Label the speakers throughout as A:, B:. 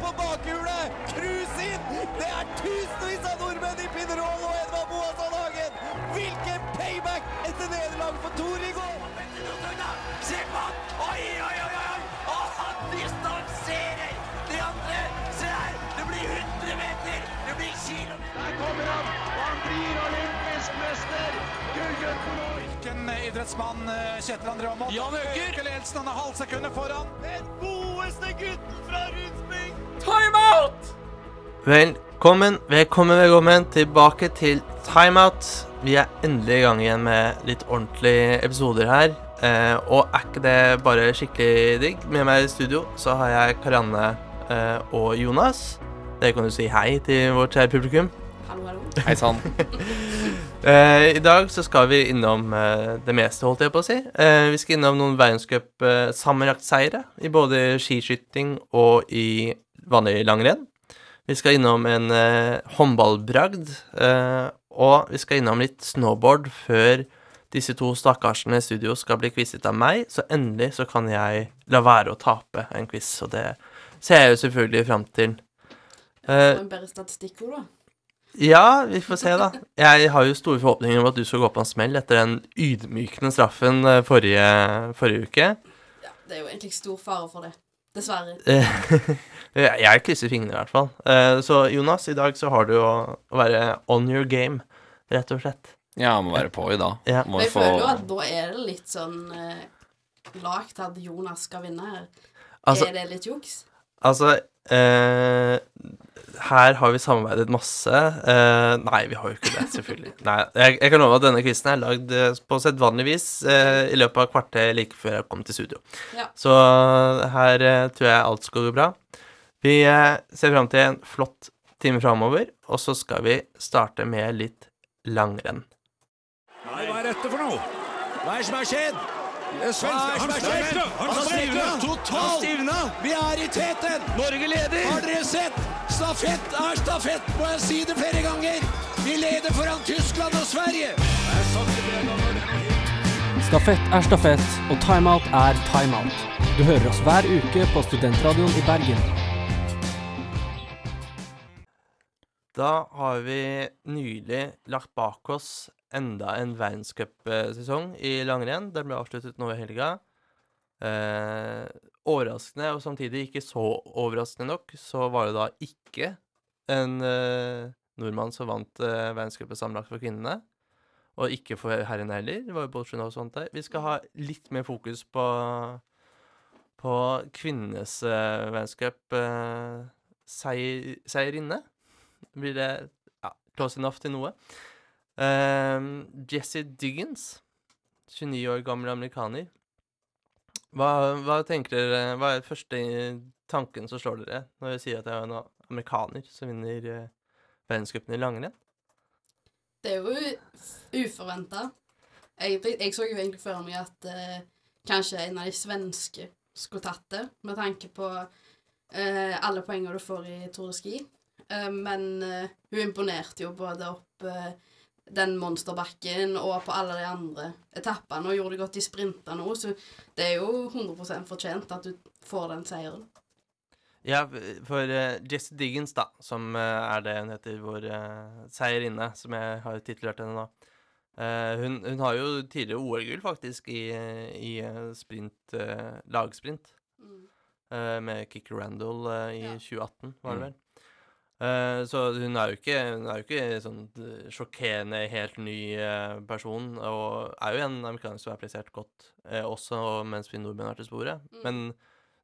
A: på bakhjulet! Cruise inn! Det er tusenvis av nordmenn i Pinerol og Edvard Boasson Hagen! Hvilken payback etter nederlaget for Tor i går! Se på han! Oi, oi, oi, oi! Og han distanserer de andre! Se her! Det blir 100 meter! Det blir kilometer! Der kommer han! Og han blir olympisk mester! Gullgutten
B: Hvilken idrettsmann eh, Kjetil André Aamodt?
A: Jan Øker!
B: Øker ledelsen, han er halvsekundet foran.
A: Den godeste gutten fra Rundsbygd!
C: Velkommen, velkommen, velkommen tilbake til Timeout. Vi er endelig i gang igjen med litt ordentlige episoder her. Eh, og er ikke det bare skikkelig digg? Med meg i studio så har jeg Karianne eh, og Jonas. Dere kan jo si hei til vårt kjære publikum.
D: Hallo, hallo.
E: Hei sann.
C: Eh, I dag så skal vi innom eh, det meste, holdt jeg på å si. Eh, vi skal innom noen verdenscup-sammenlagtseire i både skiskyting og i vanlig langrenn. Vi skal innom en håndballbragd, og vi skal innom litt snowboard før disse to stakkarsene i studio skal bli quizet av meg, så endelig så kan jeg la være å tape en quiz, og det ser jeg jo selvfølgelig fram til.
D: Få en bedre da.
C: Ja, vi får se, da. Jeg har jo store forhåpninger om at du skal gå på en smell etter den ydmykende straffen eh, forrige, forrige uke.
D: Ja, det er jo egentlig stor fare for det. Dessverre.
C: Jeg krysser fingrene, i hvert fall. Eh, Så Jonas, i dag så har du å være on your game, rett og slett.
E: Ja, må være på i dag.
C: Ja.
E: Må
D: jeg
E: få
D: føler jo at da er det litt sånn eh, lagt at Jonas skal vinne her.
C: Altså,
D: er det litt juks?
C: altså Her har vi samarbeidet masse. Eh, nei, vi har jo ikke det, selvfølgelig. Nei, jeg, jeg kan love at denne quizen er lagd eh, på sedvanlig vis eh, i løpet av kvarter like før jeg kom til studio.
D: Ja.
C: Så her eh, tror jeg alt skal gå bra. Vi eh, ser fram til en flott time framover, og så skal vi starte med litt langrenn.
A: Nei, hva er dette for noe? Hva er det som har skjedd? Han stivna! Totalt! Vi er i teten! Norge leder! Har dere sett? Stafett er stafett, må jeg si det flere ganger! Vi leder foran Tyskland og Sverige! Er
F: Stafett er stafett, og timeout er timeout. Du hører oss hver uke på Studentradioen i Bergen.
C: Da har vi nylig lagt bak oss enda en verdenscupsesong i langrenn. Den ble avsluttet nå i helga. Eh, overraskende, og samtidig ikke så overraskende nok, så var det da ikke en eh, nordmann som vant eh, verdenscupen sammenlagt for kvinnene. Og ikke for herrene heller. Det var jo Bolsjunov og sånt der. Vi skal ha litt mer fokus på, på kvinnenes eh, verdenscup eh, seier, seierinne. Blir det ja, close enough til noe? Um, Jesse Diggins, 29 år gammel amerikaner. Hva, hva tenker dere Hva er første tanken som slår dere når jeg sier at jeg er en amerikaner som vinner uh, verdenscupen i langrenn?
D: Det er jo uforventa. Jeg, jeg så jo egentlig for meg at uh, kanskje en av de svenske skulle tatt det, med tanke på uh, alle poengene du får i Tour de Ski. Men hun imponerte jo både opp den monsterbakken og på alle de andre etappene, og gjorde det godt i sprinter nå, så det er jo 100% fortjent at du får den seieren.
C: Ja, for uh, Jesse Diggins, da, som uh, er det hun heter, vår uh, seierinne, som jeg har titulert henne nå. Eh, hun, hun har jo tidligere OL-gull, faktisk, i, i sprint, lagsprint.
D: Mm.
C: eh, med Kicker Randall i
D: Ja.
C: 2018, var det
E: Mm.
C: vel. Eh, så hun er jo ikke, hun er jo ikke sånn eh, sjokkerende, helt ny eh, person, og er jo en amerikaner som er plassert godt, også mens vi nordmenn er til sporet.
D: Mm.
C: Men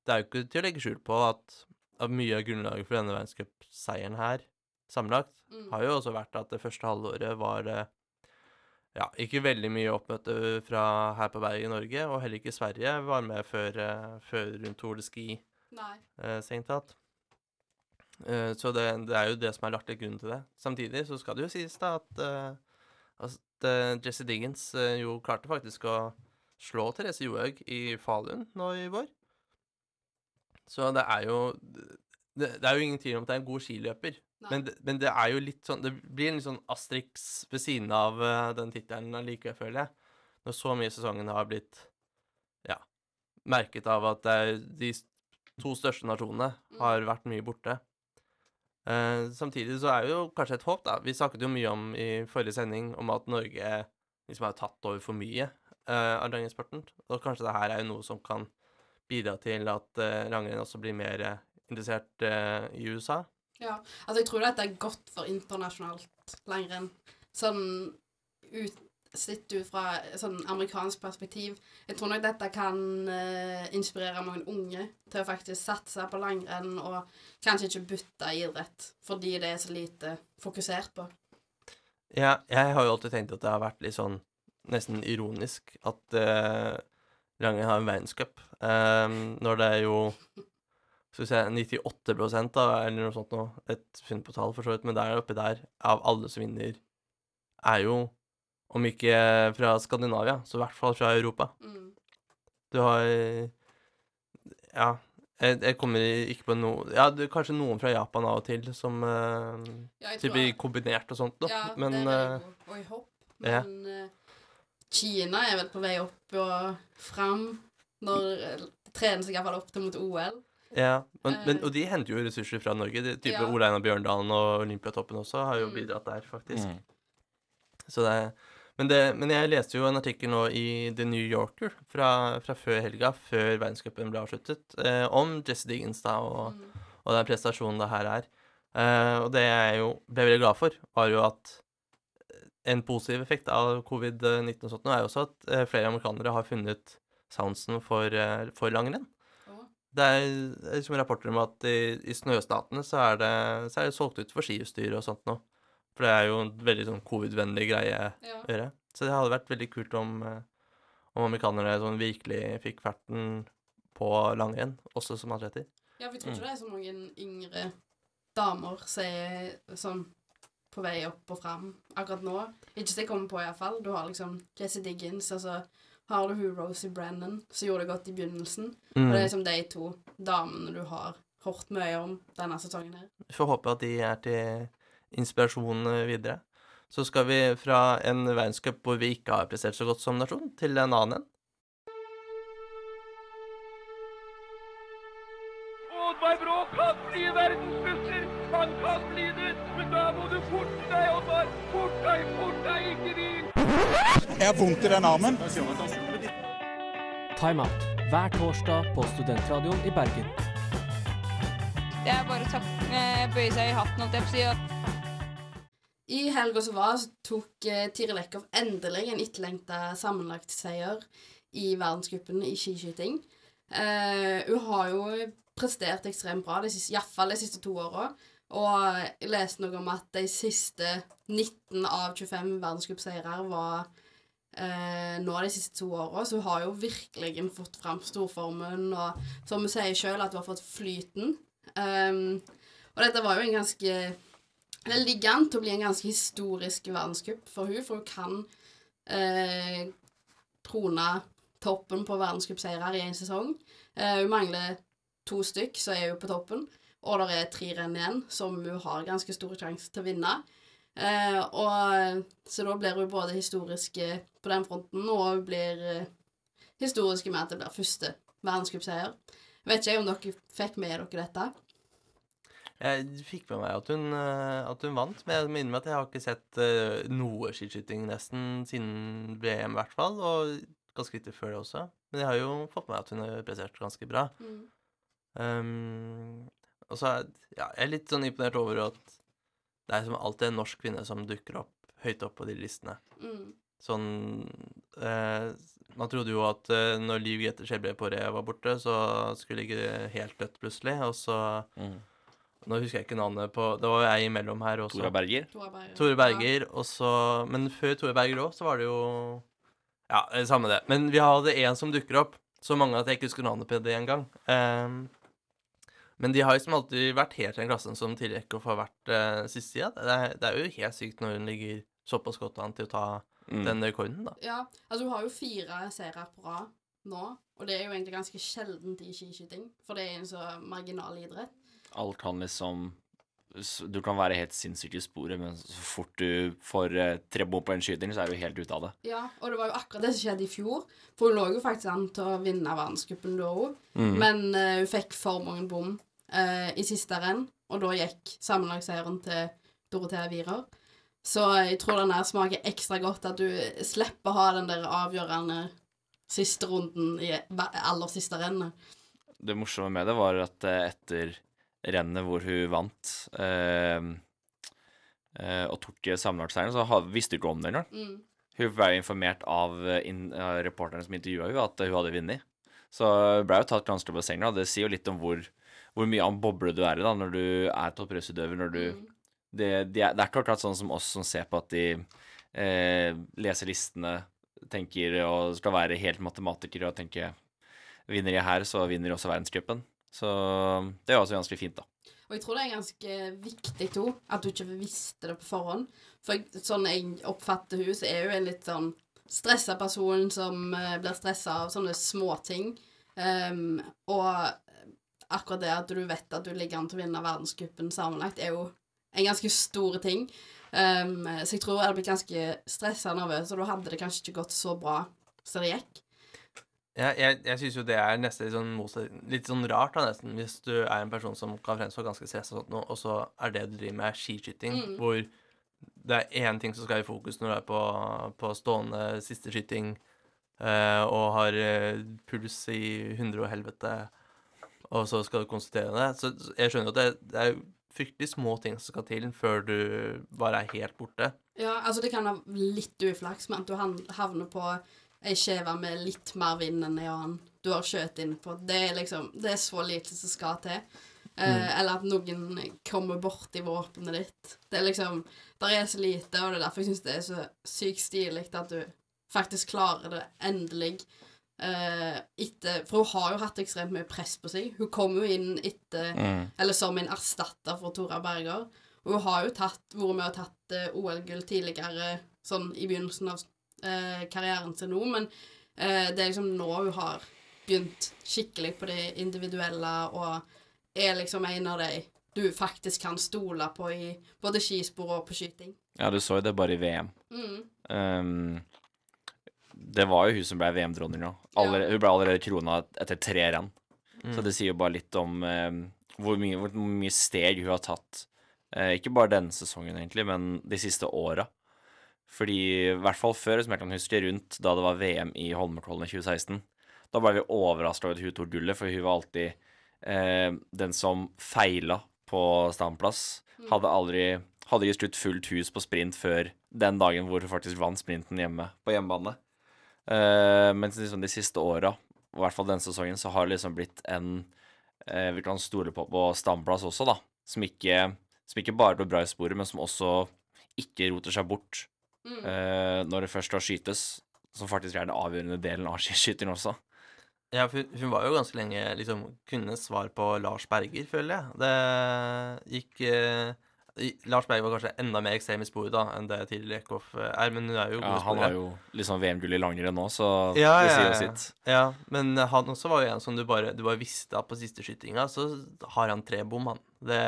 C: det er jo ikke til å legge skjul på at, at mye av grunnlaget for denne verdenscupseieren her, sammenlagt,
D: Mm.
C: har jo også vært at det første halvåret var ja, ikke veldig mye oppmøte fra her på Bergen i Norge, og heller ikke Sverige var med før, før rundt Tour de Ski,
D: Nei.
C: eh, strengt tatt. Eh, så det, det er jo det som er lagt til grunn til det. Samtidig så skal det jo sies da at, eh, at eh, Jesse Diggins jo klarte faktisk å slå Therese Johaug i Falun nå i vår. Så det er jo det, det er jo ingen tvil om at det er en god skiløper. Men det, men det er jo litt sånn Det blir en litt sånn Asterix ved siden av den tittelen allikevel, føler jeg. Når så mye av sesongen har blitt ja, merket av at de to største nasjonene har vært mye borte. Eh, samtidig så er det jo kanskje et håp, da. Vi snakket jo mye om i forrige sending om at Norge liksom har tatt over for mye uh, av langrennssporten. Og kanskje det her er jo noe som kan bidra til at uh, langrenn også blir mer interessert i USA.
D: Ja, altså jeg tror dette er godt for internasjonalt langrenn. Sånn ut, sett ut fra sånn amerikansk perspektiv. Jeg tror nok dette kan uh, inspirere mange unge til å faktisk satse på langrenn og kanskje ikke bytte idrett fordi det er så lite fokusert på.
C: Ja, jeg har jo alltid tenkt at det har vært litt sånn nesten ironisk at uh, langrenn har en verdenscup. Um, når det er jo skal vi se, 98 da, eller noe sånt noe, et funn på tall for så vidt, men der oppi der, av alle som vinner, er jo, om ikke fra Skandinavia, så i hvert fall fra Europa.
D: Mm.
C: Du har Ja, jeg, jeg kommer ikke på noe Ja, det er kanskje noen fra Japan av og til som uh,
D: Ja,
C: i kombinert og sånt, da.
D: Ja,
C: men
D: det er
C: det.
D: jo, og i hopp. Men ja. Kina er vel på vei opp og fram når trener seg iallfall opp til mot OL.
C: Ja, men, men,
D: Eh.
C: og de henter jo ressurser fra Norge. De, type
D: Ja.
C: Ole Einar Bjørndalen og Olympiatoppen også har jo
D: Mm.
C: bidratt der, faktisk.
B: Mm.
C: Så det, men, det, men jeg leste jo en artikkel nå i The New Yorker fra, fra før helga, før verdenscupen ble avsluttet, eh, om Jesse Diggins da, og,
D: Mm.
C: og den prestasjonen det her er. Eh, og det jeg jo ble veldig glad for, var jo at en positiv effekt av covid-19 og sånt nå er jo også at eh, flere amerikanere har funnet soundsen for, eh, for langrenn. Det er liksom rapporter om at i, i snøstatene så er, det, så er det solgt ut for skiutstyr og sånt nå. For det er jo en veldig sånn covid-vennlig greie
D: Ja.
C: å gjøre. Så det hadde vært veldig kult om, eh, om amerikanere sånn virkelig fikk ferten på langrenn, også som atleter.
D: ja, jeg tror
B: Mm.
D: ikke det er så mange yngre damer som er sånn på vei opp og fram akkurat nå. Ikke som jeg kommer på, iallfall. Du har liksom Jesse Diggins, og så har du hun Rosie Brennan, som gjorde det godt i begynnelsen. Og det er
C: Mm.
D: liksom de to damene du har hørt mye om denne sesongen her.
C: Vi får håpe at de er til inspirasjon eh, videre. Så skal vi fra en verdenscup hvor vi ikke har prestert så godt som nasjon, til en annen en.
E: Oddvar Brå kan bli verdensmester! Han kan bli det! Men da må du forte deg, Oddvar! Fort deg, fort deg, ikke hvil!
G: Jeg har vondt i den armen.
F: Timeout hver torsdag på Studentradioen i Bergen.
H: Det er bare å eh, bøye seg i hatten, og si. og
D: I helga som var, tok eh, Tiril Eckhoff endelig en etterlengta sammenlagtseier i verdenscupen i skiskyting. Eh, hun har jo prestert ekstremt bra, iallfall de siste to åra. Og jeg leste noe om at de siste 19 av 25 verdenscupseiere var eh, nå de siste to åra. Så hun har jo virkelig fått fram storformen, og som hun sier sjøl, at hun har fått flyten. Um, og dette var jo en ganske det ligger an til å bli en ganske historisk verdenscup for hun, for hun kan eh, trone toppen på verdenscupseirer i en sesong. Eh, hun mangler to stykk, så er hun på toppen. Og det er tre renn igjen, som hun har ganske stor sjanse til å vinne. Eh, og, så da blir hun både historisk eh, på den fronten, og hun blir eh, historisk med at det blir første verdenscupseier. Vet ikke om dere fikk med dere dette.
C: Jeg fikk med meg at hun, eh, at hun vant, men jeg minner meg at jeg har ikke sett eh, noe skiskyting nesten siden VM, i hvert fall, og ganske lite før det også. Men jeg har jo fått med meg at hun har prestert ganske bra. Um, og så er ja, jeg er litt sånn imponert over at det er som alltid en norsk kvinne som dukker opp høyt opp på de listene.
D: Mm.
C: Sånn eh, Man trodde jo at eh, når Liv Grete Skjelbred Poré var borte, så skulle det ligge helt dødt plutselig, og så
B: Mm.
C: Nå husker jeg ikke navnet på Det var jo ei imellom her også.
B: Tora Berger.
D: Tore Berger.
C: Tore Berger, og så Men før Tore Berger òg, så var det jo Ja, det samme det. Men vi hadde en som dukker opp. Så mange at jeg ikke husker navnet på det engang. Um, men de har liksom alltid vært helt i den klassen som Tiril Eckhoff har vært uh, siste tida. Det, er- det er jo helt sykt når hun ligger såpass godt an til å ta
B: Mm.
C: den rekorden, da.
D: Ja, altså hun har jo fire seire på rad nå, og det er jo egentlig ganske sjeldent i skiskyting, for det er en så marginal idrett.
B: Alt kan liksom Du kan være helt sinnssyk i sporet, men så fort du får tre bom på en skyting, så er du helt ute av det.
D: Ja, og det var jo akkurat det som skjedde i fjor, for hun lå jo faktisk an til å vinne verdenscupen da òg,
B: Mm.
D: men uh, hun fikk for mange bom uh, i siste renn, og da gikk sammenlagtseieren til Dorothea Wierer. Så jeg tror den her smaker ekstra godt, at du slipper å ha den der avgjørende siste runden i aller siste rennet.
B: Det morsomme med det var at eh, etter rennet hvor hun vant eh, eh, og tok sammenlagtseieren, så visste hun ikke om det engang.
D: Mm.
B: Hun ble informert av, eh, av reporterne som intervjua henne, at hun hadde vunnet. Så ble jo tatt ganske på senga. Det sier jo litt om hvor, hvor mye av en boble du er i da, når du er toppidrettsutøver. Når du
D: Mm.
B: det, det, er, det er ikke akkurat sånn som oss som ser på at de eh, leser listene, tenker og skal være helt matematikere og tenke Vinner jeg her, så vinner også verdenscupen. Så det er også ganske fint, da.
D: Og jeg tror det er ganske viktig to, at du ikke visste det på forhånd. For sånn jeg oppfatter hun, så er hun en litt sånn stressa person som eh, blir stressa av sånne småting. Um, og akkurat det at du vet at du ligger an til å vinne verdenscupen sammenlagt, er jo en ganske stor ting. Um, så jeg tror jeg hadde blitt ganske stressa og nervøs, og da hadde det kanskje ikke gått så bra som det gikk.
C: Jeg, jeg, jeg syns jo det er nesten litt sånn, litt sånn rart, da, nesten, hvis du er en person som kan fremstå ganske stressa og sånt, noe, og så er det du driver med, skiskyting,
D: Mm.
C: hvor det er én ting som skal i fokus når du er på, på stående siste skyting eh, og har eh, puls i hundre og helvete, og så skal du konstatere det. Så så jeg skjønner jo at det, det er fryktelig små ting som skal til før du bare er helt borte.
D: Ja, altså det kan være litt uflaks med at du havner på ei skjeve med litt mer vind enn ei annen du har skjøt inn på. Det er liksom Det er så lite som skal til. Eh, Eller at noen kommer borti våpenet ditt. Det er liksom Der er så lite, og det er derfor jeg syns det er så sykt stilig at du faktisk klarer det endelig. Eh, etter For hun har jo hatt ekstremt mye press på seg. Hun kom jo inn etter eller som en erstatter for Tora Berger. Og hun har jo tatt, vært med og tatt eh, OL-gull tidligere, sånn i begynnelsen av eh, karrieren til nå, men eh, det er liksom nå hun har begynt skikkelig på det individuelle og er liksom en av de du faktisk kan stole på i både skispor og på skyting.
B: Ja, du så jo det bare i VM.
D: Mm.
B: Um, det var jo hun som ble VM-dronning nå. Allerede, Hun ble allerede krona etter tre renn. Så det sier jo bare litt om um, hvor, mye, hvor mye steg hun har tatt. Uh, ikke bare denne sesongen, egentlig, men de siste åra. Fordi i hvert fall før, som jeg kan huske, rundt da det var VM i Holmenkollen i 2016, da ble vi overraska over at hun tok gullet, for hun var alltid eh, den som feila på standplass. Hadde aldri hadde ikke slutt fullt hus på sprint før den dagen hvor hun faktisk vant sprinten hjemme på hjemmebane. Eh, mens liksom de siste åra, i hvert fall denne sesongen, så har det liksom blitt en eh, vi kan stole på på standplass også, da. Som ikke, som ikke bare går bra i sporet, men som også ikke roter seg bort
D: Mm.
B: eh, når det først skal skytes. Som faktisk er den avgjørende delen av skiskyting også.
C: Ja, for hun- var jo ganske lenge liksom kunne svar på Lars Berger, føler jeg. Det gikk eh, Lars Berger var kanskje enda mer ekstrem i sporet da enn det tidligere Eckhoff eh, er, men hun er jo god
B: Ja,
C: i
B: han har jo liksom VM-gull i langrenn nå, så
C: Ja,
B: det sier jo
C: ja.
B: sitt.
C: Ja, men han også var jo en som du bare, du bare visste at på siste skytinga så har han tre bom, han. Det,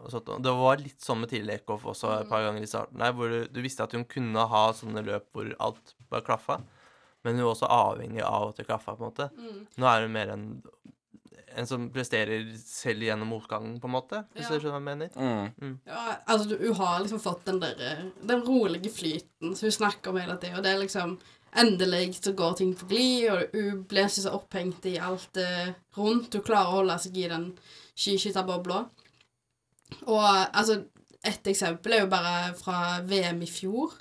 C: og sånt, det var litt sånn med Tiril Eckhoff også et par ganger i starten der, hvor du, du visste at hun kunne ha sånne løp hvor alt bare klaffa, men hun var også avhengig av at det klaffa, på en måte.
D: Mm.
C: Nå er hun mer en, en som presterer selv gjennom motgangen, på en måte, hvis
D: Ja.
C: du skjønner hva jeg mener.
B: Mm.
D: Ja, altså, hun har liksom fått den der Den rolige flyten som hun snakker om hele tida. Og det er liksom Endelig så går ting på glid, og hun blir ikke så opphengt i alt rundt. Hun klarer å holde seg i den skiskytterbobla. Og altså Et eksempel er jo bare fra VM i fjor.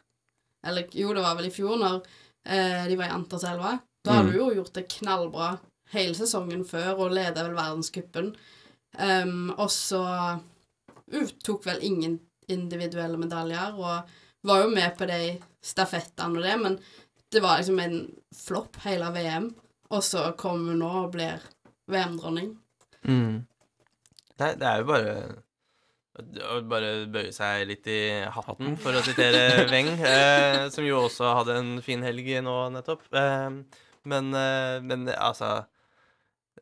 D: Eller jo, det var vel i fjor, når eh, de var i Anterselva. Da hadde
B: Mm.
D: hun jo gjort det knallbra hele sesongen før og leda vel verdenscupen. Um, og så uttok vel ingen individuelle medaljer, og var jo med på de stafettene og det, men det var liksom en flopp hele VM. Og så kommer hun nå og blir VM-dronning.
C: Mm. Nei, det er jo bare å bare bøye seg litt i hatten, for å sitere Weng, eh, som jo også hadde en fin helg nå nettopp. Eh, men, eh, men altså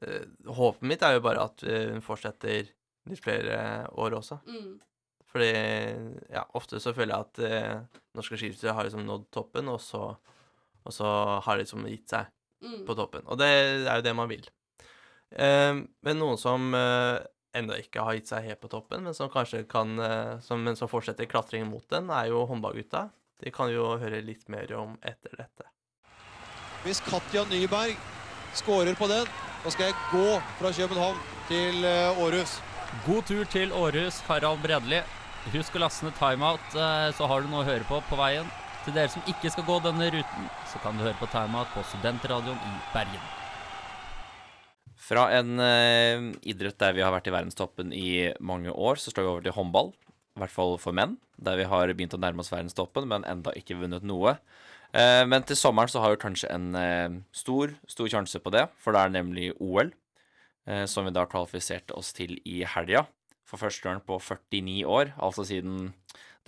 C: eh, Håpet mitt er jo bare at eh, hun fortsetter litt flere år også.
D: Mm.
C: Fordi ja, ofte så føler jeg at eh, norske skiskyttere har liksom nådd toppen, og så, og så har de liksom gitt seg
D: Mm.
C: på toppen. Og det er jo det man vil. Eh, men noen som eh, ennå ikke har gitt seg helt på toppen, men som kanskje kan eh, som, Men som fortsetter klatringen mot den, er jo håndballgutta. De kan vi jo høre litt mer om etter dette.
A: Hvis Katja Nyberg skårer på den, da skal jeg gå fra København til eh, Århus.
G: God tur til Århus, Harald Bredli. Husk å laste ned timeout, eh, så har du noe å høre på på veien. Til dere som ikke skal gå denne ruten, så kan du høre på timeout på Studentradioen i Bergen.
B: Fra en eh, idrett der vi har vært i verdenstoppen i mange år, så slår vi over til håndball. I hvert fall for menn, der vi har begynt å nærme oss verdenstoppen, men enda ikke vunnet noe. Eh, men til sommeren så har vi kanskje en eh, stor, stor sjanse på det, for det er nemlig OL, eh, som vi da kvalifiserte oss til i helga. For første gang på 49 år, altså siden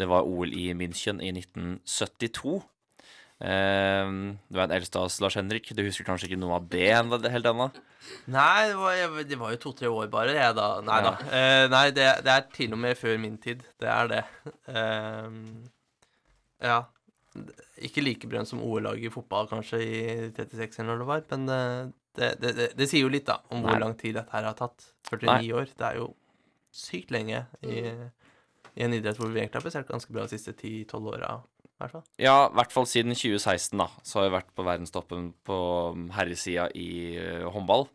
B: det var OL i München i 1972. Eh, du eldst av oss, Lars Henrik. Du husker kanskje ikke noe av det ennå- helt ennå?
C: Nei, det var, det var jo to-tre år bare, jeg, da. Nei da. Uh, nei, det, det er til og med før min tid. Det er det. Uh, ja. Ikke like brønn som OL-laget i fotball kanskje i 36 eller når det var, men eh, det, det, det, det sier jo litt, da, om hvor
B: Nei.
C: lang tid dette her har tatt. 49 år. Det er jo sykt lenge i, i en idrett hvor vi egentlig har prestert ganske bra de siste 10-12 åra, hvert fall.
B: Ja, i hvert fall siden 2016, da, så har vi vært på verdenstoppen på herresida i eh, håndball.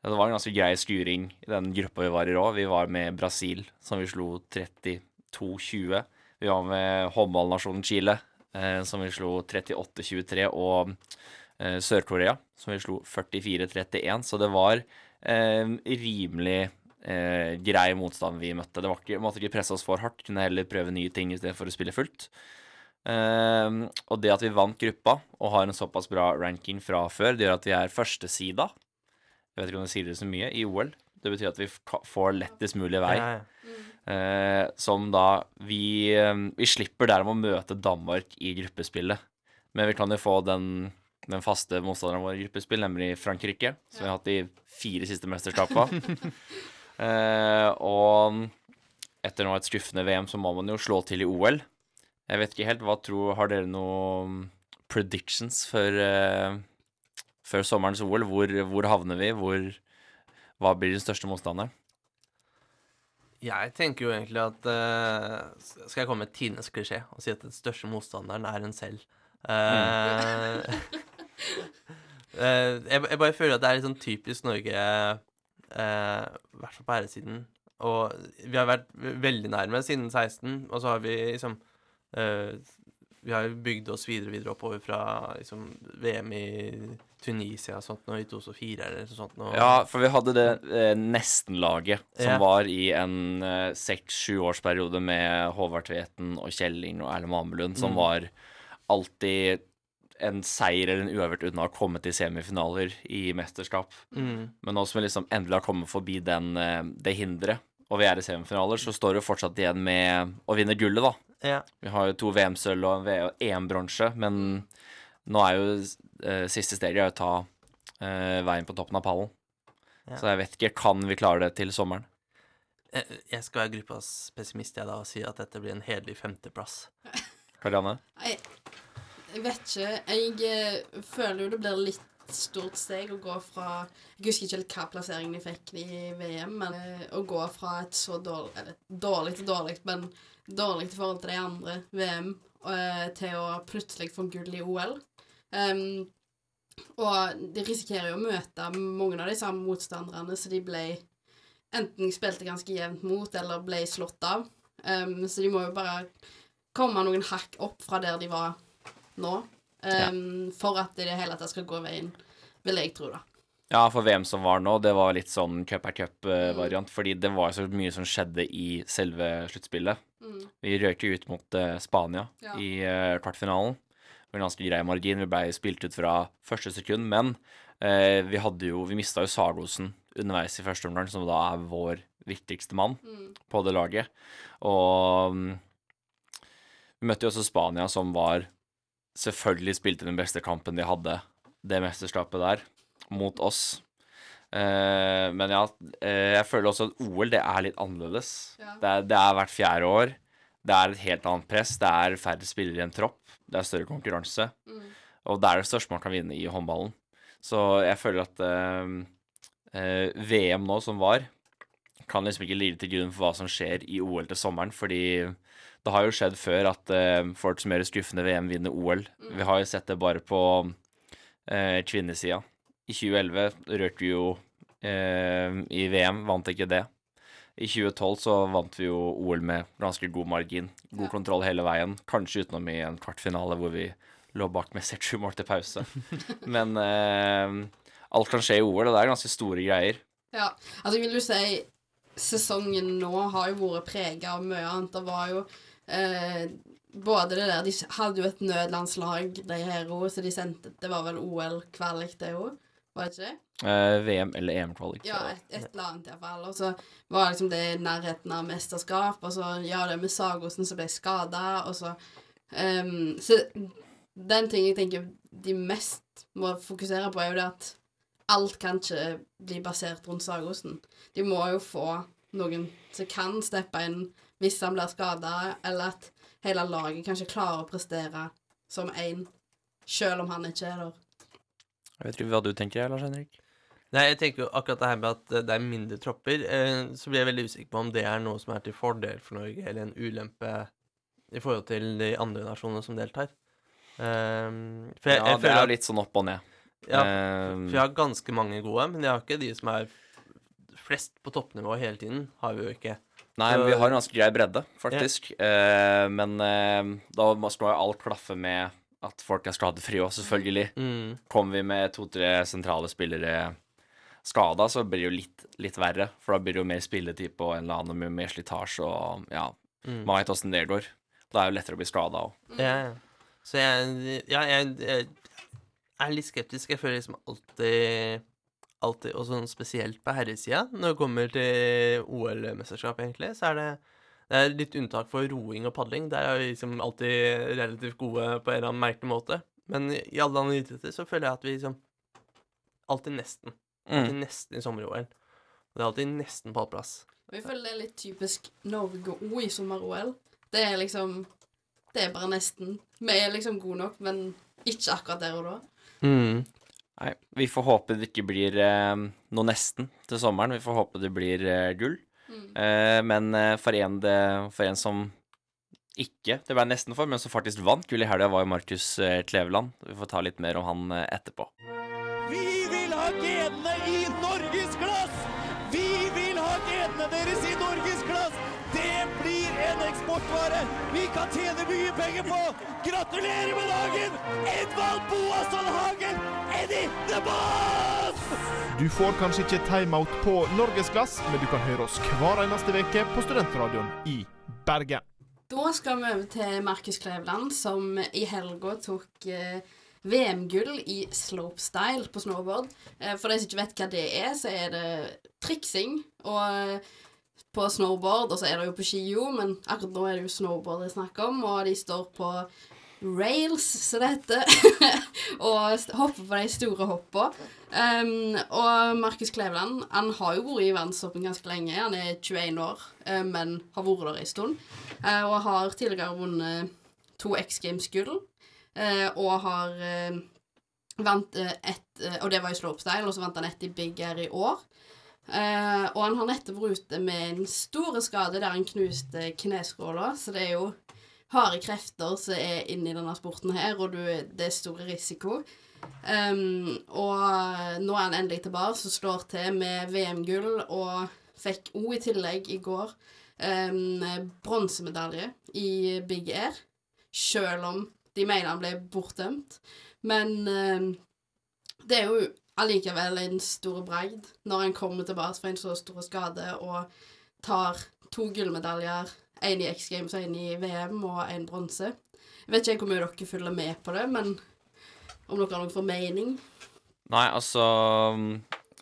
B: Det var en ganske grei skuring i den gruppa vi var i òg. Vi var med Brasil, som vi slo 32-20. Vi var med håndballnasjonen Chile, eh, som vi slo 38-23, og eh, Sør-Korea, som vi slo 44-31. Så det var eh, rimelig eh, grei motstand vi møtte. Det var ikke, måtte ikke presse oss for hardt, kunne heller prøve nye ting istedenfor å spille fullt. Ehm, og det at vi vant gruppa og har en såpass bra ranking fra før, det gjør at vi er førstesida. Jeg vet ikke om det sier det så mye, i OL. Det betyr at vi får lettest mulig vei.
C: Ja, ja.
B: Uh, som da vi, eh, vi slipper dermed å møte Danmark i gruppespillet. Men vi kan jo få den, den faste motstanderen vår i gruppespill, nemlig Frankrike, som vi har hatt de fire siste mesterskapene. uh, og etter nå et skuffende VM, så må man jo slå til i OL. Jeg vet ikke helt, hva tror Har dere noen predictions før, uh, før sommerens OL? Hvor, hvor havner vi? Hvor, hva blir den største motstanderen?
C: Jeg tenker jo egentlig at uh, Skal jeg komme med tidenes klisjé og si at den største motstanderen er en selv? Eh, jeg, jeg bare føler at det er litt sånn typisk Norge, i hvert fall på herresiden. Og vi har vært veldig nærme siden 16, og så har vi liksom Vi har bygd oss videre og videre oppover fra liksom, VM i Tunisia og sånt nå, i 2004 eller sånt. Nå.
B: Ja, for vi hadde det eh, nesten-laget som
C: Ja.
B: var i en eh, seks-sju årsperiode med Håvard Tveten og Kjelling og Erlend Mamelund, som
C: Mm.
B: var alltid en seier eller en uavgjort unna å komme til semifinaler i mesterskap.
C: Mm.
B: Men nå som vi liksom endelig har kommet forbi den, eh, det hinderet, og vi er i semifinaler, så står det fortsatt igjen med å vinne gullet, da.
C: Ja.
B: Vi har jo to VM-sølv og en EM-bronse, men nå er jo eh, siste steget er å ta eh, veien på toppen av pallen.
C: Ja.
B: Så jeg vet ikke, kan vi klare det til sommeren?
C: Eh, Jeg skal være gruppas pessimist jeg da og si at dette blir en hederlig femteplass.
B: Karianne?
D: Jeg, jeg vet ikke. Jeg eh, føler jo det blir litt stort steg å gå fra Jeg husker ikke helt hva plasseringen de fikk i VM, men eh, å gå fra et så dårlig Eller dårlig til dårlig, men dårlig i forhold til de andre VM, eh, til å plutselig få gull i OL. Um, og de risikerer jo å møte mange av de samme motstanderne så de ble enten spilte ganske jevnt mot, eller ble slått av. Um, så de må jo bare komme noen hakk opp fra der de var nå, um, for at det i det hele tatt skal gå veien, vil jeg tro, da.
B: Ja, for VM som var nå, det var litt sånn cup er cup-variant, fordi det var så mye som skjedde i selve sluttspillet.
D: Mm.
B: Vi røk jo ut mot eh, Spania
D: Ja.
B: i uh, kvartfinalen med en ganske grei margin. Vi ble spilt ut fra første sekund, men uh, vi hadde jo Vi mista jo Sagosen underveis i første omgang, som da er vår viktigste mann
D: Mm.
B: på det laget. Og um, vi møtte jo også Spania, som var Selvfølgelig spilte den beste kampen de hadde det mesterskapet der, mot oss. Uh, men ja, eh, jeg føler også at OL, det er litt annerledes.
D: Ja.
B: Det, er, det er hvert fjerde år. Det er et helt annet press. Det er færre spillere i en tropp. Det er større konkurranse.
D: Mm.
B: Og det er det største man kan vinne i håndballen. Så jeg føler at uh, eh, VM nå, som var, kan liksom ikke ligge til grunn for hva som skjer i OL til sommeren, fordi det har jo skjedd før at uh, folk som gjør skuffende VM, vinner OL. Vi har jo sett det bare på uh, kvinnesida. I 2011 rørte vi jo eh, i VM, vant ikke det. I 2012 så vant vi jo OL med ganske god margin. God
D: Ja.
B: kontroll hele veien. Kanskje utenom i en kvartfinale hvor vi lå bak med 6-7 mål til pause. Men eh, alt kan skje i OL, og det er ganske store greier.
D: Ja, altså jeg vil jo si sesongen nå har jo vært prega av mye annet. Det var jo eh, både det der De hadde jo et nødlandslag, de her òg, så de sendte Det var vel OL-kvalik, det òg? Var det ikke det?
B: Eh, VM eller EM-kvalik.
D: Ja, et, et eller annet iallfall. Og så var det liksom det i nærheten av mesterskap, og så ja, det med Sagosen som ble skada, og så um, Så den ting jeg tenker de mest må fokusere på, er jo det at alt kan ikke bli basert rundt Sagosen. De må jo få noen som kan steppe inn hvis han blir skada, eller at hele laget kanskje klarer å prestere som én, sjøl om han ikke er der.
B: Jeg vet ikke hva du tenker, Lars Henrik?
C: Nei, jeg tenker jo akkurat det her med at eh, det er mindre tropper, eh, så blir jeg veldig usikker på om det er noe som er til fordel for Norge, eller en ulempe i forhold til de andre nasjonene som deltar. Um, for jeg,
B: Ja,
C: jeg
B: det er jo litt sånn opp og ned.
C: ja,
B: Ehm,
C: For jeg har ganske mange gode, men jeg har ikke de som er flest på toppnivå hele tiden. Har vi jo ikke.
B: Nei,
C: Så-
B: vi har en ganske grei bredde, faktisk. Eh, men eh, da må skal jo alt klaffe med at folk er skadefrie òg, selvfølgelig.
C: Mm.
B: Kommer vi med to-tre sentrale spillere skada, så blir det jo litt, litt verre. For da blir det jo mer spilletid på en eller annen med mer slitasje og ja,
C: Mm.
B: man veit åssen det går. Da er det jo lettere å bli skada òg.
C: Ja, ja. Så jeg, ja, jeg, jeg er litt skeptisk. Jeg føler liksom alltid Alltid, og sånn spesielt på herresida, når det kommer til OL-mesterskap, egentlig, så er det det er litt unntak for roing og padling. Der er vi liksom alltid relativt gode på en eller annen merkelig måte. Men i alle andre idretter så føler jeg at vi liksom Alltid nesten. Alltid
B: Mm.
C: nesten i sommer-OL. Og det er alltid nesten på plass.
D: Og jeg føler det er litt typisk Norge òg i sommer-OL. Det er liksom Det er bare nesten. Vi er liksom gode nok, men ikke akkurat der og da.
C: Mm.
B: Nei, vi får håpe det ikke blir eh, noe nesten til sommeren. Vi får håpe det blir eh, gull.
D: Mm.
B: Eh, men eh, for, en det, for en som ikke det ble nesten for, men som faktisk vant gull i helga, var jo Markus eh, Kleveland. Vi får ta litt mer om han etterpå.
A: Eksportvare vi kan tjene mye penger på! Gratulerer med dagen, Edvald Boasson Hagen, Eddie the Boss!
I: Du får kanskje ikke timeout på Norgesglass, men du kan høre oss hver eneste uke på Studentradioen i Bergen.
D: Da skal vi over til Markus Kleveland, som i helga tok eh, VM-gull i slopestyle på snowboard. Eh, for de som ikke vet hva det er, så er det triksing og eh, på snowboard, og så er det jo på ski jo, men akkurat nå er det jo snowboard det er snakk om, og de står på rails, som det heter, og hopper på de store hoppa. Um, og Markus Kleveland han har jo vært i verdenstoppen ganske lenge. Han er 21 år, eh, men har vært der en stund. Eh, og har tidligere vunnet to X Games-gull. eh, og har vant ett Og det var i slopestyle, og så vant han ett i Big Air i år. Eh, og han har nettopp vært ute med en stor skade der han knuste kneskåla, så det er jo harde krefter som er inne i denne sporten her, og du, det er stor risiko. Um, og nå er han endelig tilbake, så slår til med VM-gull, og fikk òg i tillegg i går um, bronsemedalje i Big Air, sjøl om de mener han ble bortdømt. Men um, det er jo allikevel en stor bragd når en kommer tilbake fra en så stor skade og tar to gullmedaljer, én i X Games og én i VM, og én bronse. Jeg vet ikke hvor mye dere følger med på det, men om dere har noen formening?
B: Nei, altså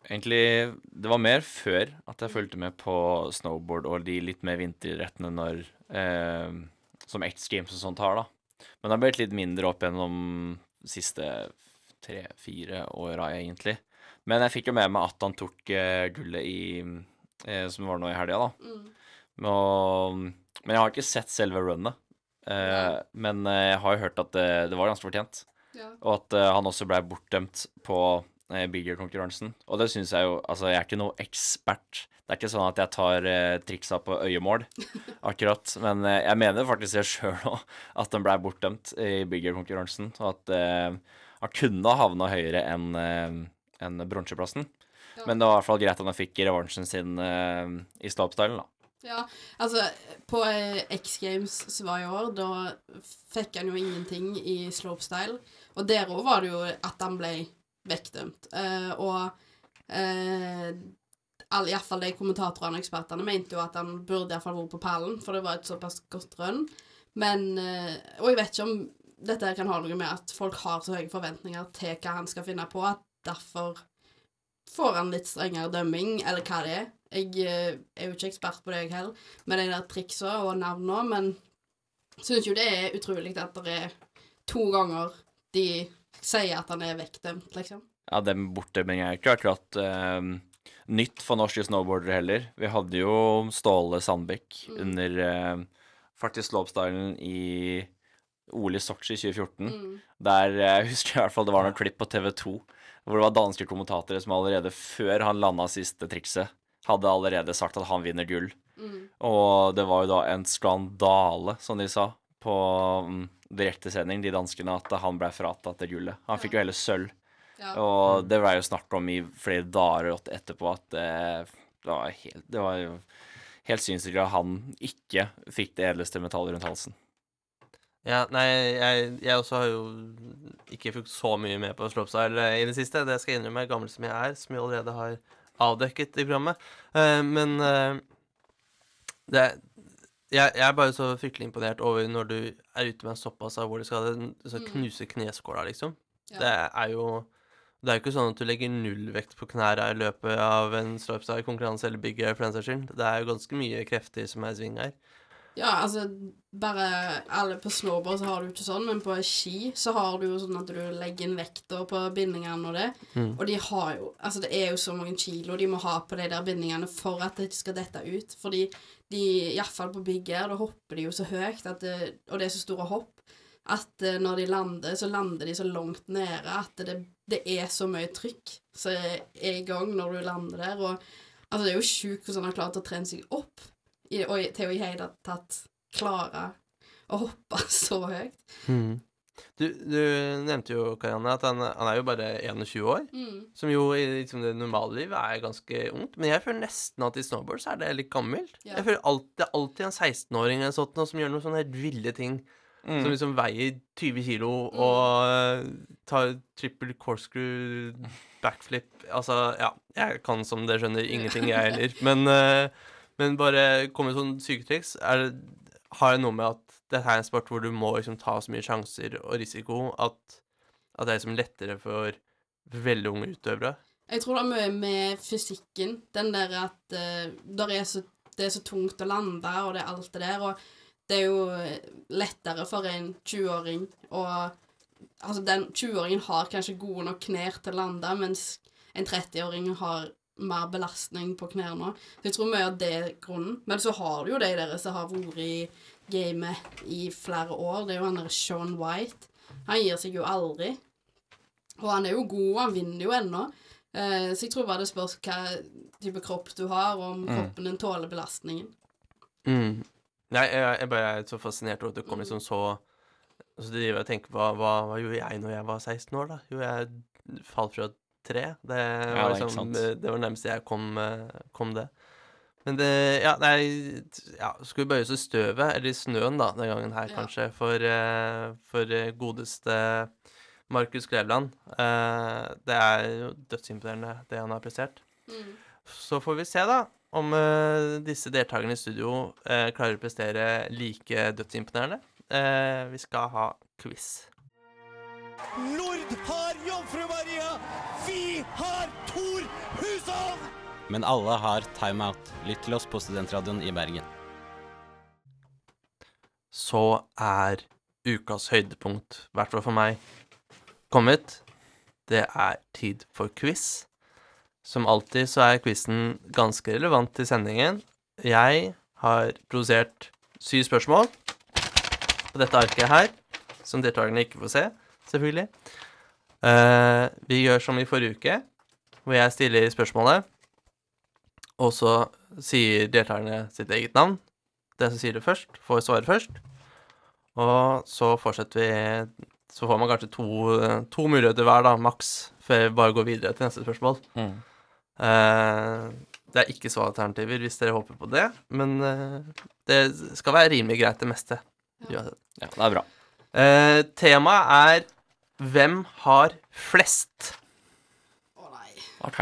B: Egentlig Det var mer før at jeg fulgte med på snowboard og de litt mer vinteridrettene når eh, Som X Games og sånt har, da. Men det har blitt litt mindre opp gjennom de siste tre-fire åra, egentlig. Men jeg fikk jo med meg at han tok eh, gullet i eh, Som var nå i helga, da.
D: Mm.
B: Og, men jeg har ikke sett selve runnet. Eh, men jeg har jo hørt at det, det var ganske fortjent.
D: Ja.
B: Og at eh, han også ble bortdømt på eh, bigger-konkurransen. Og det syns jeg jo Altså, jeg er ikke noe ekspert. Det er ikke sånn at jeg tar eh, triksa på øyemål, akkurat. Men jeg mener faktisk det sjøl òg, at den blei bortdømt i bigger-konkurransen. Og at han kunne ha havna høyere enn eh, enn bronseplassen.
D: Ja.
B: Men det var i hvert fall greit at han fikk revansjen sin uh, i slopestyle, da.
D: Ja, altså på eh, X Games som var i år, da fikk han jo ingenting i slopestyle. Og der òg var det jo at han ble vekkdømt. Uh, og uh, alle, iallfall de kommentatorene og ekspertene mente jo at han burde iallfall vært på pallen, for det var et såpass godt rønn. Men Og jeg vet ikke om dette kan ha noe med at folk har så høye forventninger til hva han skal finne på, at derfor får han litt strengere dømming, eller hva det er. Jeg eh, er jo ikke ekspert på det, jeg heller, med de der triksa og navnene, men syns jo det er utrolig at det er to ganger de sier at han er vekkdømt, liksom.
B: Ja, den bortdømminga er ikke akkurat uh, nytt for norske snowboardere heller. Vi hadde jo Ståle Sandbekk
D: Mm.
B: under uh, faktisk slopestylen i OL i Sotsji i 2014.
D: Mm.
B: Der eh, jeg husker i hvert fall det var noen klipp på TV2 hvor det var danske kommentatorer som allerede før han landa siste trikset, hadde allerede sagt at han vinner gull.
D: Mm.
B: Og det var jo da en skandale, som de sa, på mm, direktesending, de danskene, at han ble fratatt det gullet. Han fikk jo hele sølv.
D: Ja.
B: Og det ble jo snakk om i flere dager etterpå at det, det var helt Det var jo helt synssykt at han ikke fikk det edleste metallet rundt halsen.
C: Ja, nei, jeg, jeg også har jo ikke fulgt så mye med på slopestyle eh, i det siste. Det skal jeg innrømme, gammel som jeg er, som jeg allerede har avdekket i programmet. Uh, men uh, det jeg, jeg er bare så fryktelig imponert over når du er ute med en såpass alvorlig skade. n- Så
D: Mm.
C: knuse kneskåla, liksom.
D: Ja.
C: Det er jo Det er jo ikke sånn at du legger nullvekt på knærne i løpet av en slopestyle-konkurranse eller big air for den saks skyld. Det er jo ganske mye krefter som er i sving her.
D: Ja, altså bare alle På snowboard så har du ikke sånn, men på ski så har du jo sånn at du legger inn vekter på bindingene og det.
C: Mm.
D: Og de har jo Altså, det er jo så mange kilo de må ha på de der bindingene for at det ikke skal dette ut. Fordi de, iallfall på big air, da hopper de jo så høyt det, Og det er så store hopp at eh, når de lander, så lander de så langt nede at det, det er så mye trykk som er i gang når du lander der. Og altså, det er jo sjukt hvordan han har klart å trene seg opp i, og til å i hele tatt klare å hoppe så høyt.
C: Mm. Du, du nevnte jo, Karianne, at han, han er jo bare 21 år.
D: Mm.
C: Som jo i liksom, det normale liv er ganske ungt. Men jeg føler nesten at i snowboard så er det litt gammelt.
D: Ja.
C: Jeg føler alt, Det er alltid en 16-åring eller sånt, som gjør noen sånne helt ville ting.
B: Mm.
C: Som liksom veier 20 kilo
D: Mm.
C: og eh, tar triple corkscrew backflip Altså, ja. Jeg kan som dere skjønner ingenting, jeg heller. Men, eh, men bare komme med sånne syketriks det, har det noe med at dette er en sport hvor du må liksom ta så mye sjanser og risiko at, at det er liksom lettere for veldig unge utøvere.
D: Jeg tror det er mye med fysikken. Den der at uh, er så, det er så tungt å lande, og det er alt det der. Og det er jo eh, lettere for en 20-åring å Altså, den 20-åringen har kanskje gode nok knær til å lande, mens en 30-åring har mer belastning på knærne. Så jeg tror mye av det er grunnen. Men så har du jo de der som har vært i gamet i flere år. Det er jo han der Sean White. Han gir seg jo aldri. Og han er jo god, han vinner jo ennå. Eh, så jeg tror bare det spørs hva type kropp du har, og om
B: Mm.
D: kroppen din tåler belastningen.
C: Mm. Nei, jeg, jeg bare er så fascinert over at du kom liksom så Så driver jeg og tenker på hva, hva, hva gjorde jeg når jeg var 16 år, da? Jo, jeg falt fra et tre. Det var
B: ja,
C: liksom. Det var nærmest jeg kom, eh, kom det. Men det Ja, nei ja, Skulle vi bøye oss i støvet, eller i snøen, da, den gangen her,
D: Ja.
C: kanskje, for, eh, for eh, godeste Markus Klevland. Eh, det er jo dødsimponerende, det han har prestert.
D: Mm.
C: Så får vi se, da, om eh, disse deltakerne i studio eh, klarer å prestere like dødsimponerende. Eh, vi skal ha quiz.
A: Nord har Jomfru Maria! Vi har Tor Hushovd!
J: Men alle har timeout. Lytt til oss på Studentradioen i Bergen.
C: Så er ukas høydepunkt, i hvert fall for meg, kommet. Det er tid for quiz. Som alltid så er quizen ganske relevant til sendingen. Jeg har produsert syv spørsmål på dette arket her, som deltakerne ikke får se, selvfølgelig. Uh, vi gjør som i forrige uke, hvor jeg stiller spørsmålet, og så sier deltakerne sitt eget navn. Den som sier det først, får svare først. Og så fortsetter vi Så får man kanskje to, to muligheter hver, da, maks, før vi bare går videre til neste spørsmål.
B: Mm.
C: Uh, det er ikke svaralternativer hvis dere håper på det, men uh, det skal være rimelig greit, det meste. Uansett.
B: Ja, det er bra.
C: Eh, temaet er Hvem har flest?
D: Å nei.
B: OK.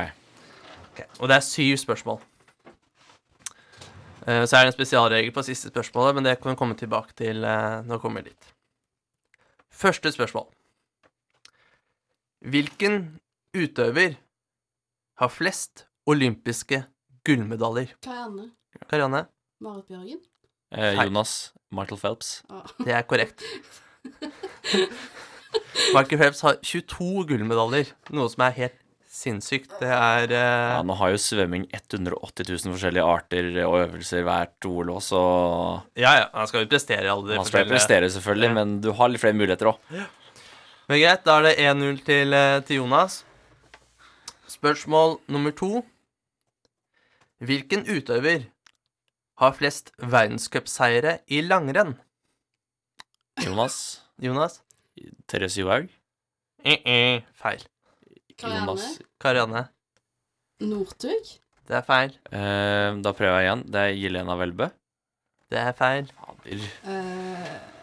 C: Ok, Og det er syv spørsmål. Uh, så er det en spesialregel på siste spørsmålet, men det kan vi komme tilbake til uh, når vi kommer dit. Første spørsmål. Hvilken utøver har flest olympiske gullmedaljer?
D: Karianne.
C: Karianne?
D: Marit Bjørgen.
B: Eh, Jonas Michael Phelps.
D: Ah.
C: Det er korrekt. Michael Phelps har 22 gullmedaljer, noe som er helt sinnssykt. Det er uh...
B: Ja, nå har jo svømming 180 000 forskjellige arter og øvelser hvert OL òg, så
C: Ja, ja, han skal jo prestere i alle de
B: Han skal jo prestere, selvfølgelig,
C: Ja.
B: men du har litt flere muligheter òg.
C: Men greit, da er det 1-0 til, eh, til Jonas. Spørsmål nummer to. Hvilken utøver har flest verdenscupseiere i langrenn?
B: Jonas.
C: Jonas?
B: Therese Johaug.
C: Eh, eh, feil.
D: Karianne.
B: Jonas.
C: Karianne?
D: Northug.
C: Det er feil.
B: Eh, da prøver jeg igjen. Det er Jelena Welbø.
C: Det er feil.
B: Fader.
D: Uh...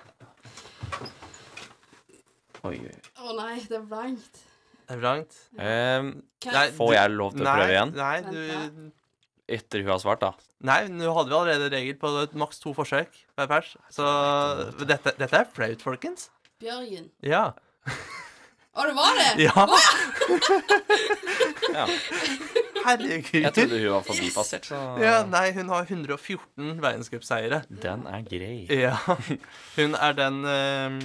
B: Oi, oi.
D: Å nei, det er blankt.
C: Det er blankt.
B: Eh,
C: Nei,
B: får jeg lov til å prøve igjen?
C: Nei, du
B: Etter hun har svart, da.
C: Nei, nå hadde vi allerede regel på maks to forsøk per pers. Så dette, dette er flaut, folkens.
D: Bjørgen.
C: Ja.
D: Å, det var det?
C: Ja.
B: Ja.
C: Herregud.
B: Jeg trodde hun var forbipassert, så
C: Ja, nei, hun har 114 verdenscupseiere.
B: Den er grei.
C: Ja. Hun er den ehm,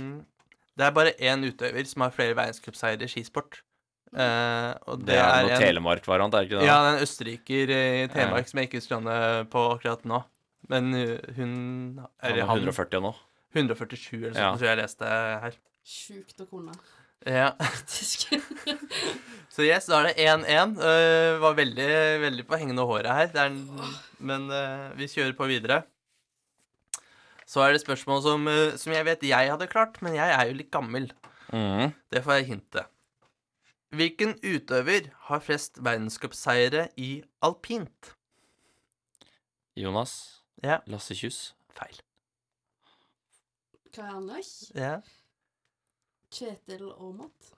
C: Det er bare én utøver som har flere verdenscupseiere i skisport. Uh, og
B: Det er noe Telemark-variant, er det ikke det?
C: Ja, det er en østerriker i Telemark som jeg ikke husker navnet på akkurat nå. Men hun
B: Han
C: Eller
B: er 140 nå.
C: 147 eller sånt,
B: Ja.
C: tror jeg leste her.
D: Sjukt å kunne,
C: Ja.
D: faktisk.
C: Så yes, da er det 1-1. Uh, var veldig, veldig på hengende håret her. Det er en, men uh, vi kjører på videre. Så er det spørsmål som, uh, som jeg vet jeg hadde klart, men jeg er jo litt gammel.
B: Mm.
C: Det får jeg hintet. Hvilken utøver har flest verdenscupseiere i alpint?
B: Jonas.
C: Ja.
B: Lasse Kjus.
C: Feil.
D: Karianne.
C: Ja,
D: Kjetil Aamodt.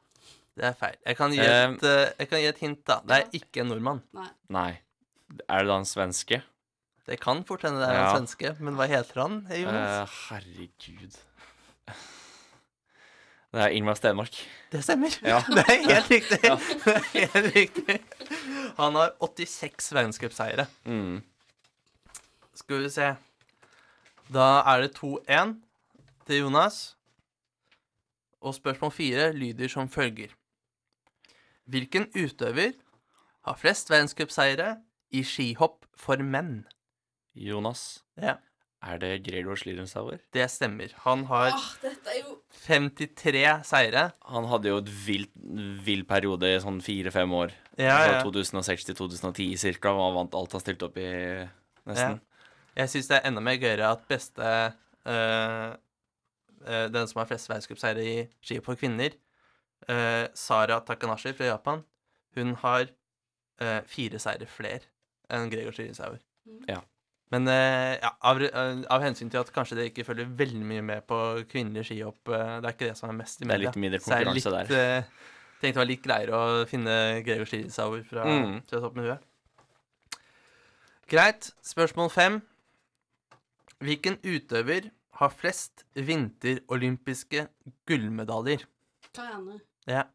C: det er feil. Jeg kan gi
B: Eh,
C: et, eh, jeg kan gi et hint, da. Det er ikke en nordmann.
B: Nei. Er det da en svenske?
C: Det kan fort hende det er
B: Ja.
C: en svenske, men hva heter han?
B: Eh, herregud. Det er Ingmar Stenmark.
C: Det stemmer.
B: Ja.
C: Det er helt riktig.
B: Ja.
C: Det er helt riktig. Han har 86 verdenscupseiere.
B: Mm.
C: Skal vi se. Da er det 2-1 til Jonas. Og spørsmål fire lyder som følger. Hvilken utøver har flest verdenscupseiere i skihopp for menn?
B: Jonas.
C: Ja.
B: Er det Gregor Slidensauer?
C: Det stemmer. Han har
D: Åh, dette er jo
C: 53 seire.
B: Han hadde jo et vilt, vill periode i sånn fire-fem år.
C: Ja,
B: Fra
C: ja.
B: 2006 til 2010 cirka, og han vant alt han stilte opp i, nesten.
C: Jeg syns det er enda mer gøyere at beste eh, Den som har flest verdenscupseiere i ski for kvinner, eh, Sara Takanashi fra Japan, hun har eh, fire seire flere enn Gregor Schlierenzauer.
B: Ja.
C: Men eh, ja, av, eh, av hensyn til at kanskje det ikke følger veldig mye med på kvinnelige skihopp, eh, det er ikke det som er mest i media.
B: Det er litt mindre konkurranse
C: litt,
B: der.
C: eh, tenkte det var litt greiere å finne Gregor Schlierenzauer fra,
B: Mm.
C: fra toppen av huet. Greit. Spørsmål fem. Hvilken utøver har flest vinterolympiske gullmedaljer?
D: Karianne.
C: Ja.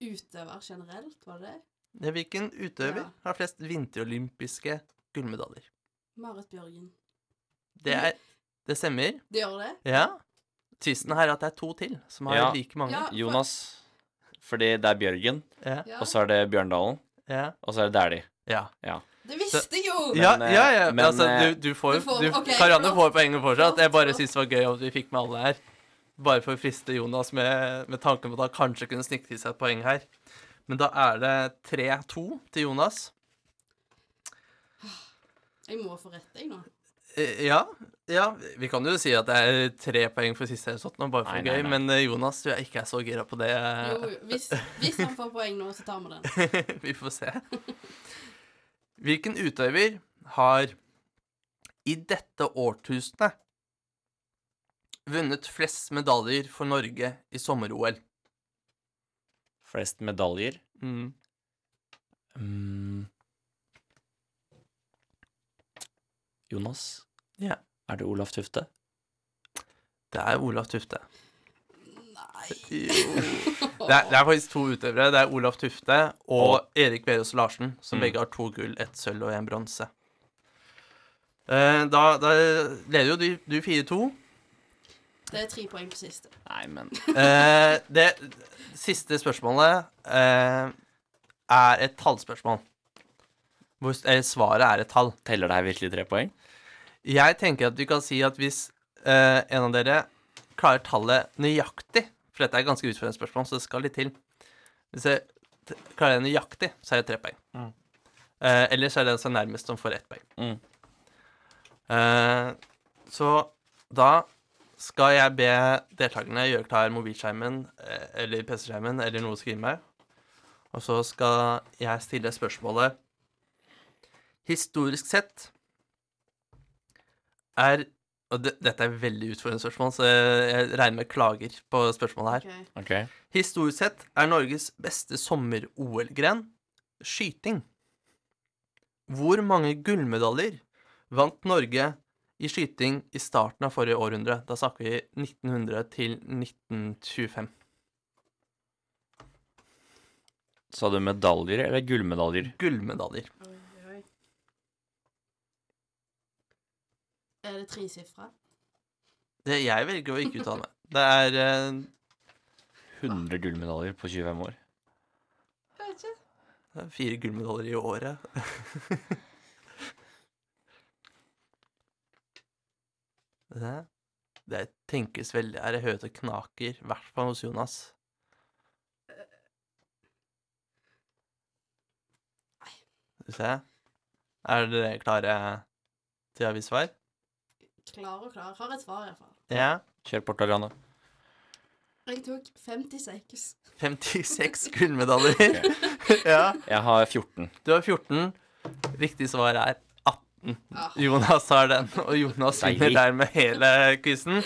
D: Utøver generelt, var det det?
C: Er Hvilken utøver
D: Ja.
C: har flest vinterolympiske gullmedaljer?
D: Marit Bjørgen.
C: Det er Det stemmer.
D: Det gjør det?
C: Ja. Tvisten her er at det er to til som har
B: Ja.
C: like mange.
D: Ja, for-
B: Jonas. Fordi det er Bjørgen,
C: Ja.
D: Ja.
B: og så er det Bjørndalen,
C: Ja.
B: og så er det Dæhlie.
C: ja.
D: Det visste jeg jo!
B: Men,
C: ja,
B: eh,
C: ja, ja. Men,
B: men,
C: altså,
B: eh,
C: du, du får
D: Du får-
C: du, Karianne får poenget fortsatt. Jeg bare syns det var gøy at vi fikk med alle her. bare for å friste Jonas med, med tanken på at han kanskje kunne snike til seg et poeng her. Men da er det 3-2 til Jonas.
D: Jeg må få rett, jeg, nå.
C: Eh, Ja, ja, vi kan jo si at det er tre poeng for siste eller nå, bare for
B: Nei, nei,
C: gøy,
B: nei.
C: men Jonas du er ikke så gira på det.
D: Jo, hvis, hvis han får poeng nå, så tar vi den.
C: vi får se. Hvilken utøver har i dette årtusenet vunnet flest medaljer for Norge i sommer-OL?
B: Flest medaljer.
C: Mm.
B: Mm. Jonas,
C: Ja.
B: er det Olaf Tufte?
C: Det er Olav Tufte.
D: Nei.
C: Jo. Det er, det er faktisk to utøvere. Det er Olav Tufte og Erik Berås Larsen, som
B: Mm.
C: begge har to gull, ett sølv og én bronse. Eh, Da, da leder jo du, du 4-2.
D: Det er tre poeng på siste.
B: Nei, men
C: Eh, det siste spørsmålet eh, er et tallspørsmål. Hvor svaret er et tall.
B: teller det her virkelig tre poeng?
C: Jeg tenker at du kan si at hvis eh, en av dere klarer tallet nøyaktig For dette er ganske utfordrende spørsmål, så det skal litt til. Hvis jeg klarer det nøyaktig, så er det tre poeng.
B: Mm.
C: Eh, ellers er det den som er nærmest som får ett poeng.
B: Mm.
C: Eh, så da skal jeg be deltakerne gjøre klar mobilskjermen eh, eller PC-skjermen eller noe å skrive med. Og så skal jeg stille spørsmålet Historisk sett er dette er veldig utfordrende spørsmål, så jeg, jeg regner med klager på spørsmålet her.
D: Okay.
B: Okay.
C: Historisk sett er Norges beste sommer-OL-gren skyting. Hvor mange gullmedaljer vant Norge i skyting i starten av forrige århundre? Da snakker vi 1900 til 1925.
B: Sa du medaljer eller gullmedaljer?
C: Gullmedaljer.
D: Oi, oi. Er det tresifra?
C: Det, jeg velger å ikke uttale meg. Det er eh,
B: 100 gullmedaljer på 25 år.
D: Jeg vet ikke.
C: det er fire gullmedaljer i året. det, det tenkes veldig Er det høyt og knaker, i hvert fall hos Jonas. Skal vi se. Er dere klare til å avgi svar?
D: Klar og klar. Har et svar, iallfall.
C: Ja.
B: Kjør på, Tariana.
D: Jeg tok 56.
C: 56 gullmedaljer. ja.
B: Jeg har 14.
C: Du har 14. Riktig svar er 18.
D: Ah.
C: Jonas har den, og Jonas vinner
B: der
C: dermed hele quizen.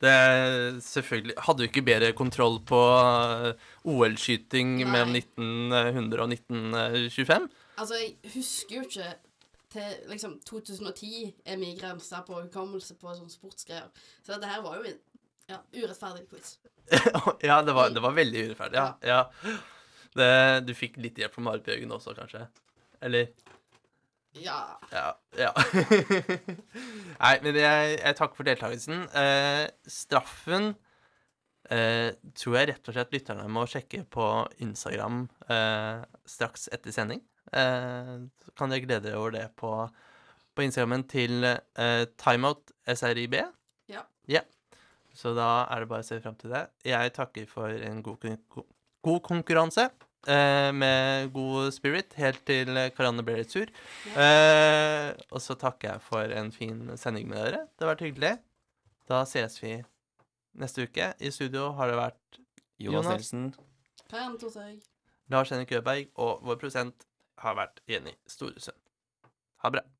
C: Det er selvfølgelig Hadde du ikke bedre kontroll på eh, OL-skyting mellom 1900 og 1925?
D: Altså, jeg husker jo ikke til liksom 2010 er min grense på hukommelse på sånne sportsgreier. Så dette her var jo en ja, urettferdig quiz.
C: ja, det var, det var veldig urettferdig. Ja. ja. Det, du fikk litt hjelp fra Marit Bjørgen også, kanskje? Eller?
D: Ja.
C: Ja. ja. Nei, men jeg, jeg takker for deltakelsen. Eh, straffen eh, tror jeg rett og slett lytterne må sjekke på Instagram eh, straks etter sending. Eh, kan dere glede dere over det på, på Instagrammen til eh, Timeout SRIB.
D: Ja.
C: ja. Så da er det bare å se fram til det. Jeg takker for en god, god konkurranse. eh, med god spirit helt til Karianne ble litt sur. Eh, og så takker jeg for en fin sending med dere. Det har vært hyggelig. Da ses vi neste uke. I studio har det vært
B: Jonas,
C: Jonas.
B: Nilsen.
C: Lars Henrik Øberg, og vår prosent har vært Jenny Storesund. Ha det bra.